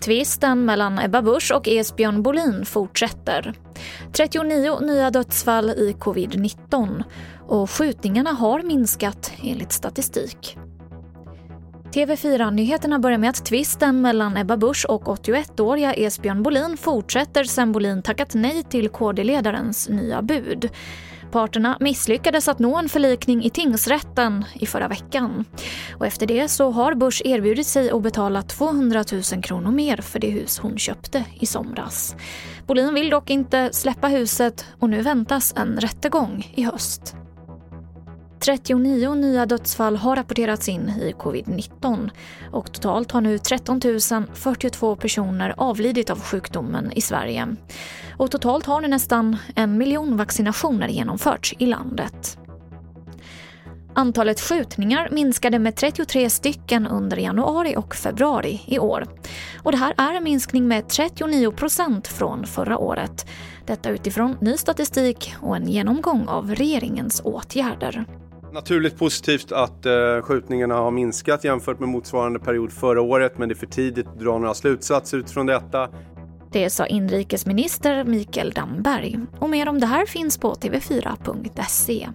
Tvisten mellan Ebba Busch och Esbjörn Bolin fortsätter. 39 nya dödsfall i covid-19 och skjutningarna har minskat enligt statistik. TV4-nyheterna börjar med att tvisten mellan Ebba Busch och 81-åriga Esbjörn Bolin fortsätter sen Bolin tackat nej till KD-ledarens nya bud. Parterna misslyckades att nå en förlikning i tingsrätten i förra veckan. Och efter det så har Busch erbjudit sig att betala 200 000 kronor mer för det hus hon köpte i somras. Bolin vill dock inte släppa huset och nu väntas en rättegång i höst. 39 nya dödsfall har rapporterats in i covid-19 och totalt har nu 13 042 personer avlidit av sjukdomen i Sverige. Och totalt har nu nästan en miljon vaccinationer genomförts i landet. Antalet skjutningar minskade med 33 stycken under januari och februari i år. Och det här är en minskning med 39 procent från förra året. Detta utifrån ny statistik och en genomgång av regeringens åtgärder. Naturligt positivt att eh, skjutningarna har minskat jämfört med motsvarande period förra året men det är för tidigt att dra några slutsatser utifrån detta. Det sa inrikesminister Mikael Damberg. Och mer om det här finns på tv4.se.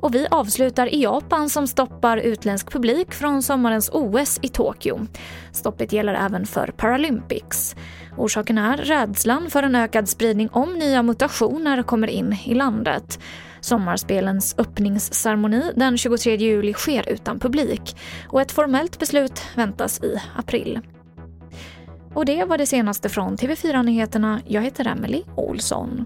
Och vi avslutar i Japan som stoppar utländsk publik från sommarens OS i Tokyo. Stoppet gäller även för Paralympics. Orsaken är rädslan för en ökad spridning om nya mutationer kommer in i landet. Sommarspelens öppningsceremoni den 23 juli sker utan publik och ett formellt beslut väntas i april. Och det var det senaste från TV4 Nyheterna. Jag heter Emily Olsson.